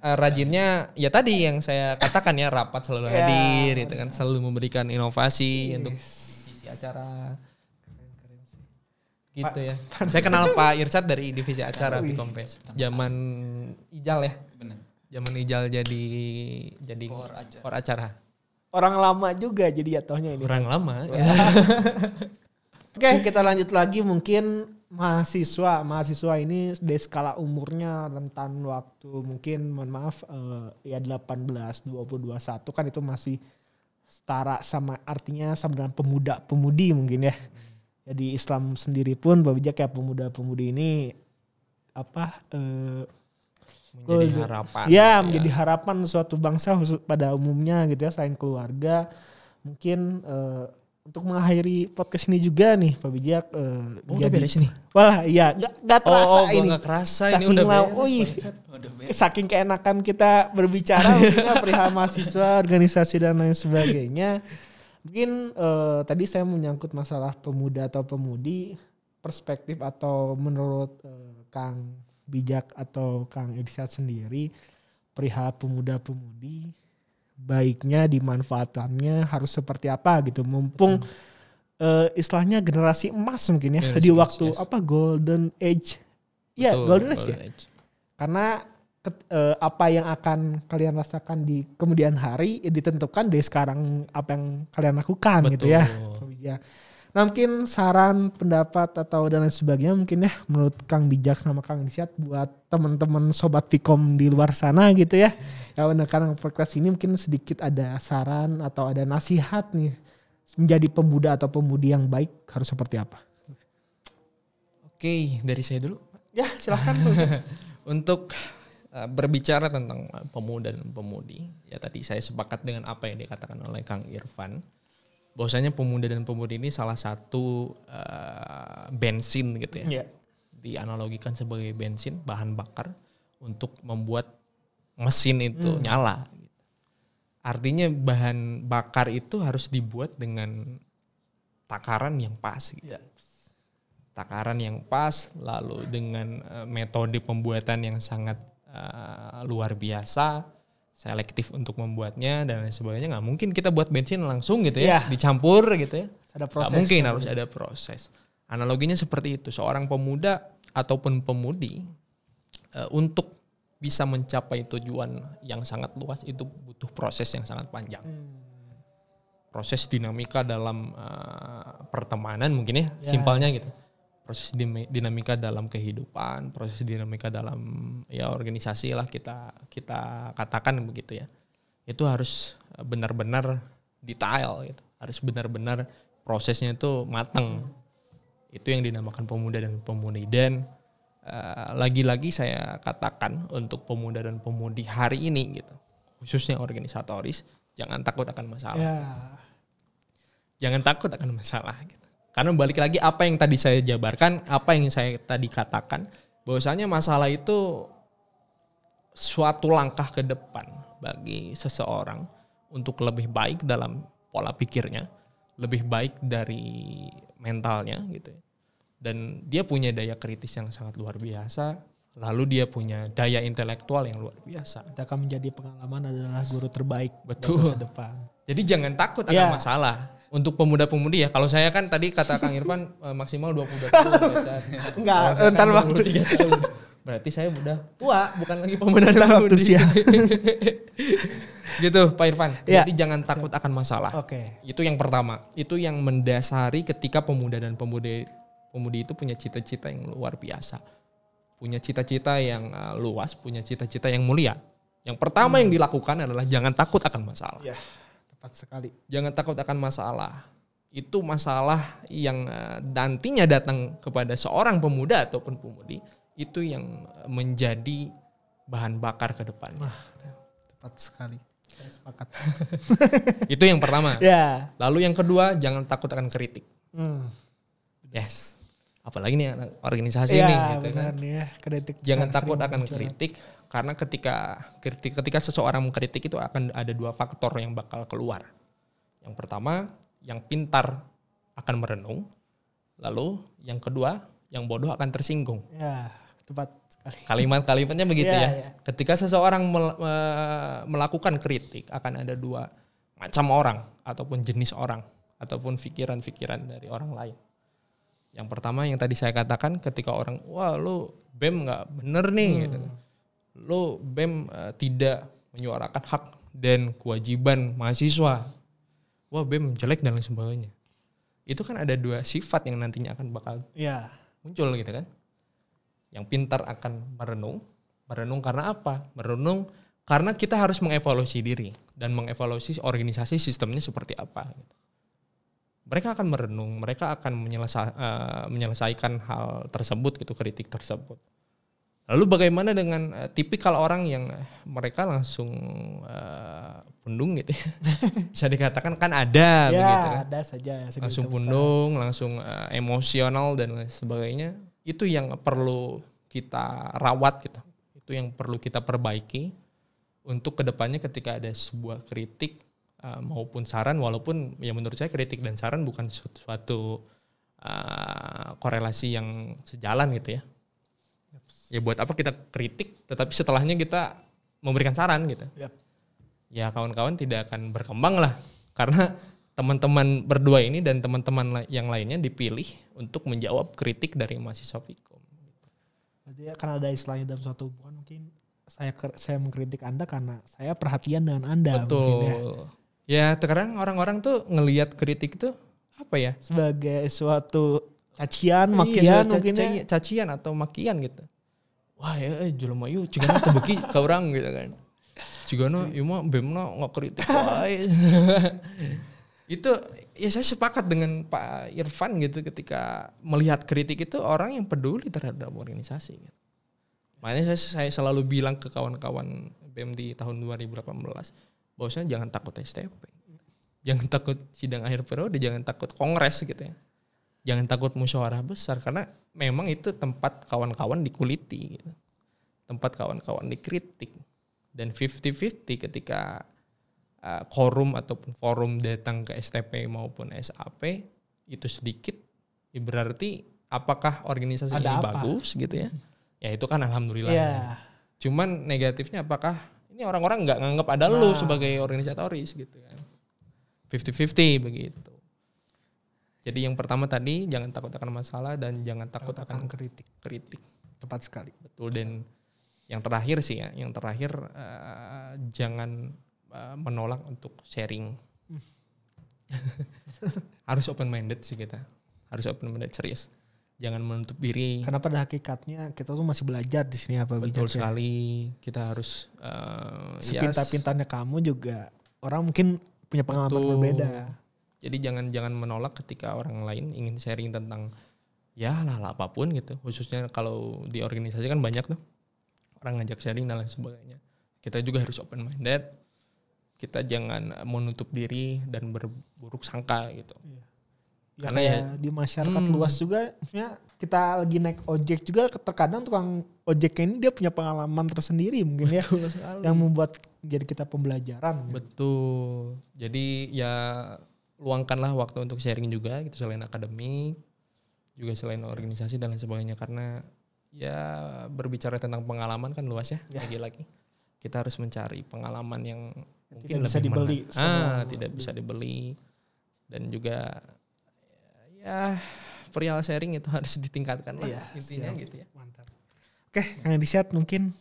Eh, rajinnya ya tadi yang saya katakan ya rapat selalu Ya, hadir itu kan. selalu memberikan inovasi untuk divisi acara. Gitu ya. Saya kenal Pak Irsyad dari divisi acara Vkompes zaman Ijal ya. Benar zaman Ijal jadi jadi Kor acara. kor acara. Orang lama juga jadi jatuhnya ini. Kurang lama. Ya. Oke, kita lanjut lagi mungkin mahasiswa. Mahasiswa ini dari skala umurnya rentan waktu mungkin mohon maaf eh, ya 18, 20, 21 kan itu masih setara sama artinya sama dengan pemuda-pemudi mungkin ya. Jadi Islam sendiri pun Babijak ya pemuda-pemudi ini apa eh, menjadi harapan Ya, gitu menjadi harapan suatu bangsa pada umumnya gitu ya selain keluarga. Mungkin eh, untuk mengakhiri podcast ini juga nih Pak Bijak eh, Oh, udah beres nih. Wah, iya, nggak nggak terasa oh, gua ini. nggak kerasa ini Saking udah lau- beres. Wih, udah beres saking keenakan kita berbicara perihal mahasiswa, organisasi dan lain sebagainya. Mungkin eh, tadi saya menyangkut masalah pemuda atau pemudi, perspektif atau menurut eh, Kang Bijak atau Kang Edisat sendiri perihal pemuda-pemudi baiknya dimanfaatannya harus seperti apa gitu mumpung eh, istilahnya generasi emas mungkin ya Generasi di waktu yes. apa golden age ya Betul, golden age ya age. karena ket- eh, apa yang akan kalian rasakan di kemudian hari ya ditentukan dari sekarang apa yang kalian lakukan gitu ya. Ya. Nah mungkin saran, pendapat atau dan lain sebagainya mungkin ya menurut Kang Bijak sama Kang Isyat buat teman-teman sobat Vkom di luar sana gitu ya. Ya mendengarkan podcast ini mungkin sedikit ada saran atau ada nasihat nih menjadi pemuda atau pemudi yang baik harus seperti apa? Oke, dari saya dulu. Ya silahkan. Untuk uh, berbicara tentang uh, pemuda dan pemudi, ya tadi saya sepakat dengan apa yang dikatakan oleh Kang Irfan. Bahwasanya pemuda dan pemudi ini salah satu uh, bensin gitu ya. ya. Dianalogikan sebagai bensin, bahan bakar untuk membuat mesin itu nyala. gitu. Artinya bahan bakar itu harus dibuat dengan takaran yang pas. Gitu. Ya. Takaran yang pas, lalu dengan eh, metode pembuatan yang sangat eh, luar biasa, selektif untuk membuatnya dan lain sebagainya nggak mungkin kita buat bensin langsung gitu ya Iya. dicampur gitu ya Ada proses. mungkin harus ada proses analoginya seperti itu seorang pemuda ataupun pemudi eh, untuk bisa mencapai tujuan yang sangat luas itu butuh proses yang sangat panjang Hmm. proses dinamika dalam eh, pertemanan mungkin ya, Ya. simpelnya gitu proses dinamika dalam kehidupan proses dinamika dalam ya organisasi lah kita kita katakan begitu ya. Itu harus eh, benar-benar detail gitu. Harus benar-benar prosesnya itu matang itu yang dinamakan pemuda dan pemudi. Dan eh, lagi-lagi saya katakan untuk pemuda dan pemudi hari ini gitu khususnya organisatoris jangan takut akan masalah. Ya. jangan takut akan masalah gitu. Karena balik lagi apa yang tadi saya jabarkan, apa yang saya tadi katakan, bahwasanya masalah itu suatu langkah ke depan bagi seseorang untuk lebih baik dalam pola pikirnya, lebih baik dari mentalnya gitu. ya. Dan dia punya daya kritis yang sangat luar biasa, lalu dia punya daya intelektual yang luar biasa. Kita akan menjadi pengalaman adalah guru terbaik Betul. masa depan. Jadi jangan takut akan Ya. masalah. Untuk pemuda-pemudi ya, kalau saya kan tadi kata Kang Irfan eh, maksimal 22 tahun. Biasa. Enggak, Kalau saya entar kan waktu 23 tahun. Berarti saya udah tua, bukan lagi pemuda dan waktu gitu Pak Irfan. Ya. Jadi jangan takut akan masalah. Oke. Itu yang pertama. Itu yang mendasari ketika pemuda dan pemudi pemudi itu punya cita-cita yang luar biasa. Punya cita-cita yang uh, luas, punya cita-cita yang mulia. Yang pertama yang dilakukan adalah jangan takut akan masalah. Ya, tepat sekali. Jangan takut akan masalah. Itu masalah yang uh, nantinya datang kepada seorang pemuda ataupun pemudi itu yang uh, menjadi bahan bakar ke depan. Tepat sekali. Saya sepakat. itu yang pertama. ya. Lalu yang kedua, jangan takut akan kritik. Hmm. Yes. Apalagi nih organisasi Iya, nih gitu kan. benar ya. Kritik Jangan takut akan muncul. kritik karena ketika kritik ketika seseorang mengkritik itu akan ada dua faktor yang bakal keluar. Yang pertama, yang pintar akan merenung. Lalu yang kedua, yang bodoh akan tersinggung. Ya, tepat sekali. Kalimat-kalimatnya begitu Iya, ya. iya. Ketika seseorang mel- me- melakukan kritik akan ada dua macam orang ataupun jenis orang ataupun pikiran-pikiran dari orang lain. Yang pertama yang tadi saya katakan ketika orang wah lu BEM nggak bener nih gitu. Lu BEM eh, tidak menyuarakan hak dan kewajiban mahasiswa. Wah BEM jelek dan lain sebagainya. Itu kan ada dua sifat yang nantinya akan bakal Ya. muncul gitu kan. Yang pintar akan merenung. Merenung karena apa? Merenung karena kita harus mengevaluasi diri dan mengevaluasi organisasi sistemnya seperti apa. gitu. Mereka akan merenung, mereka akan menyelesa- eh, menyelesaikan hal tersebut gitu, kritik tersebut. Lalu bagaimana dengan eh, tipikal orang yang eh, mereka langsung eh, pundung gitu ya. Bisa dikatakan kan ada ya, begitu kan ada saja langsung pundung, langsung eh, emosional dan lain sebagainya. Itu yang perlu kita rawat gitu. Itu yang perlu kita perbaiki untuk ke depannya ketika ada sebuah kritik eh, maupun saran, walaupun ya menurut saya kritik dan saran bukan suatu, suatu eh, korelasi yang sejalan gitu ya. Ya buat apa kita kritik, tetapi setelahnya kita memberikan saran gitu Yap. ya kawan-kawan tidak akan berkembang lah karena teman-teman berdua ini dan teman-teman yang lainnya dipilih untuk menjawab kritik dari mahasiswa Fikom. Berarti ya, karena ada istilahnya dalam suatu hubungan mungkin saya saya mengkritik Anda karena saya perhatian dengan Anda Betul. mungkin ya. Ya sekarang orang-orang tuh ngelihat kritik itu apa ya? Sebagai suatu cacian, Iya, makian ca- mungkin ya. ca- cacian atau makian gitu. Wah ya eh, jelema yuk cigana tebeki ke orang gitu kan. Cigana ieu mah bemna nggak kritik wae. itu ya saya sepakat dengan Pak Irfan gitu ketika melihat kritik itu orang yang peduli terhadap organisasi. Gitu. Makanya saya, saya selalu bilang ke kawan-kawan BEM di tahun 2018 bahwasanya jangan takut STP. Jangan takut sidang akhir periode, jangan takut kongres gitu ya jangan takut musyawarah besar karena memang itu tempat kawan-kawan dikuliti gitu. tempat kawan-kawan dikritik dan 50-50 ketika uh, korum ataupun forum datang ke STP maupun SAP itu sedikit ya berarti apakah organisasi Ada ini apa? bagus gitu ya ya itu kan alhamdulillah Iya. cuman negatifnya apakah ini orang-orang nggak nganggap ada lu Nah. sebagai organisatoris gitu kan 50-50 begitu jadi yang pertama tadi jangan takut akan masalah dan jangan takut akan kritik. kritik Tepat sekali. betul dan yang terakhir sih ya yang terakhir eh, jangan eh, menolak untuk sharing harus open minded sih kita harus open minded serius jangan menutup diri Karena pada hakikatnya kita tuh masih belajar di sini apa betul bijak ya. sekali kita harus ya, Sepintar-pintarnya kamu juga orang mungkin punya pengalaman Betul. berbeda. Jadi jangan jangan menolak ketika orang lain ingin sharing tentang ya lah lah apa pun gitu khususnya kalau di organisasi kan banyak tuh orang ngajak sharing dan lain sebagainya kita juga harus open minded kita jangan menutup diri dan berburuk sangka gitu Ya Karena kayak di masyarakat Hmm. luas juga, maksudnya kita lagi naik ojek juga terkadang tukang ojek ini dia punya pengalaman tersendiri mungkin ya betul sekali yang membuat menjadi kita pembelajaran. gitu. Betul. Jadi ya luangkanlah waktu untuk sharing juga gitu selain akademik, juga selain organisasi dan lain sebagainya karena ya berbicara tentang pengalaman kan luas ya, Ya. lagi-lagi. Kita harus mencari pengalaman yang mungkin tidak bisa lebih dibeli menarik. sama- Ah, tidak bisa dibeli. Dan juga ya perihal sharing itu harus ditingkatkan lah Iya, intinya siap. gitu ya. Mantap. Oke, Kang Riset mungkin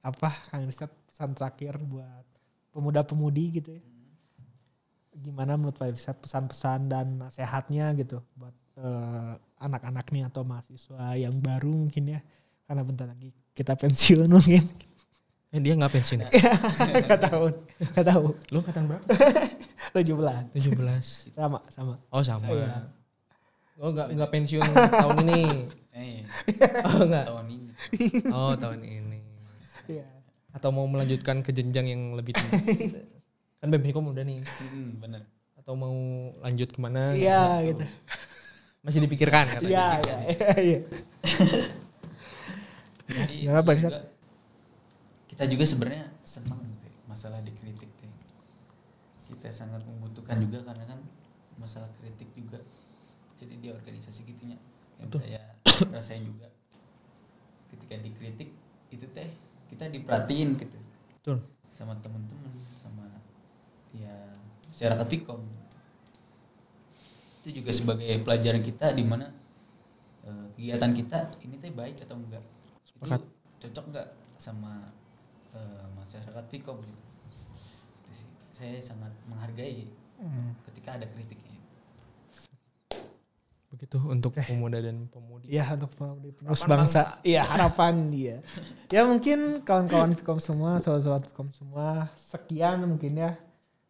apa Kang Riset pesan terakhir buat pemuda-pemudi gitu ya. Gimana menurut Pak Riset pesan-pesan dan nasihatnya gitu buat eh, anak-anak nih atau mahasiswa yang baru mungkin ya. Karena bentar lagi kita pensiun mungkin. Eh, dia nggak pensiun ya? Gak tahu. Gak tahu. Lu angkatan berapa? 17. 17. Sama, sama. Oh sama. Saya. Oh nggak nggak pensiun tahun ini. Eh, Oh enggak. tahun ini. Oh tahun ini. Iya. Atau mau melanjutkan ke jenjang yang lebih tinggi. Kan BMHikom udah nih. Hmm, bener. Atau mau lanjut ke mana? Iya gitu. Masih dipikirkan katanya. Iya, iya, iya, iya. Jadi iya Rizal? juga, kita juga sebenarnya senang sih masalah dikritik teh. Kita sangat membutuhkan juga karena kan masalah kritik juga. Jadi di organisasi gitunya yang saya rasain juga. Ketika dikritik itu teh kita diperhatiin gitu Betul. sama teman-teman ya masyarakat Vicom. Itu juga sebagai pelajaran kita di mana eh, kegiatan kita ini teh baik atau enggak. Sepakat. Itu cocok enggak sama eh, masyarakat Vicom gitu. Saya sangat menghargai Hmm. ketika ada kritiknya. Begitu untuk pemuda dan pemudi. Iya untuk penerus Harapan bangsa. bangsa. Iya harapan dia. Ya mungkin kawan-kawan Vkom semua, sobat-sobat Vkom semua, sekian mungkin ya.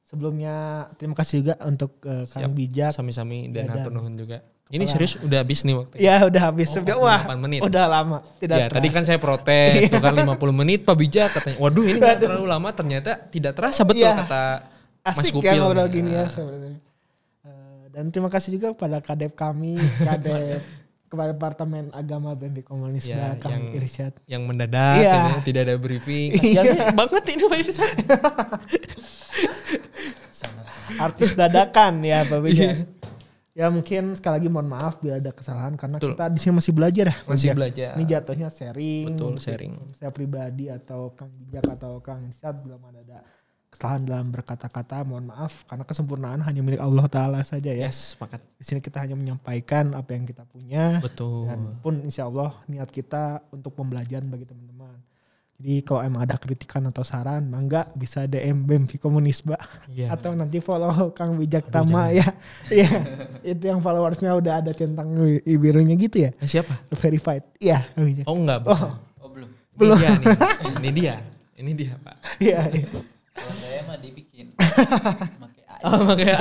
Sebelumnya terima kasih juga untuk eh, Kang Siap. Bijak. Sami-sami dan Ya, hatur nuhun juga. Ini serius udah habis nih waktu. Ya udah habis. Oh, Udah, Wah, 48 menit. udah lama. Tidak ya, tadi kan terasa. saya protes, tuh kan 50 menit Pak Bijak katanya. Waduh, ini nggak terlalu lama ternyata tidak terasa betul Iya. kata Mas asik Gupil. ya ngobrol gini ya Ah. sebenarnya. Eh, dan terima kasih juga kepada kadep kami, kadep kepada Departemen Agama BMP Komunis Ya, Kang yang- Irsyad. yang mendadak Iya. ya, tidak ada briefing. Kasihan banget ini Pak Irsan. Sangat sangat artis dadakan ya Pak Iya. Bijak. ya mungkin sekali lagi mohon maaf bila ada kesalahan karena Betul. kita di sini masih belajar ya. Masih belajar. Ini jatuhnya sharing. Betul, sharing. Saya pribadi atau Kang Bijak atau Kang Irsyad belum ada, ada kesalahan dalam berkata-kata mohon maaf karena kesempurnaan hanya milik Allah Taala saja ya. Yes, sepakat. Di sini kita hanya menyampaikan apa yang kita punya. Betul. dan pun insya Allah niat kita untuk pembelajaran bagi teman-teman. Jadi kalau emang ada kritikan atau saran, mangga bisa DM BEM Komunis, Mbak. Iya. Atau nanti follow Kang Bijak Aduh, Tama ya. Iya. itu yang followersnya udah ada centang birunya gitu ya. Eh, siapa? Verified. Iya, Kang Bijak. Oh enggak, Oh, bukan. Oh belum. Belum. Ini dia nih. Ini dia. Ini dia, Pak. iya. iya. Kalau saya mah dibikin pakai AI. Oh, makanya.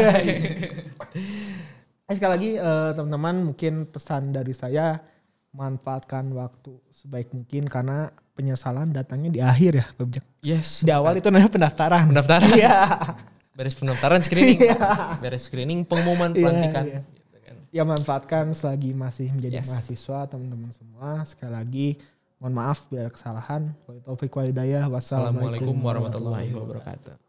Eh, sekali lagi eh, teman-teman mungkin pesan dari saya manfaatkan waktu sebaik mungkin karena penyesalan datangnya di akhir ya, Pak. Yes. Di awal itu namanya pendaftaran. pendaftaran. Iya. Beres pendaftaran screening. Beres screening pengumuman Iya, pelantikan. iya. Gitu kan. ya manfaatkan selagi masih menjadi Yes. mahasiswa teman-teman semua sekali lagi mohon maaf bila kesalahan Wa taufiq wa hidayah. Assalamualaikum warahmatullahi wabarakatuh.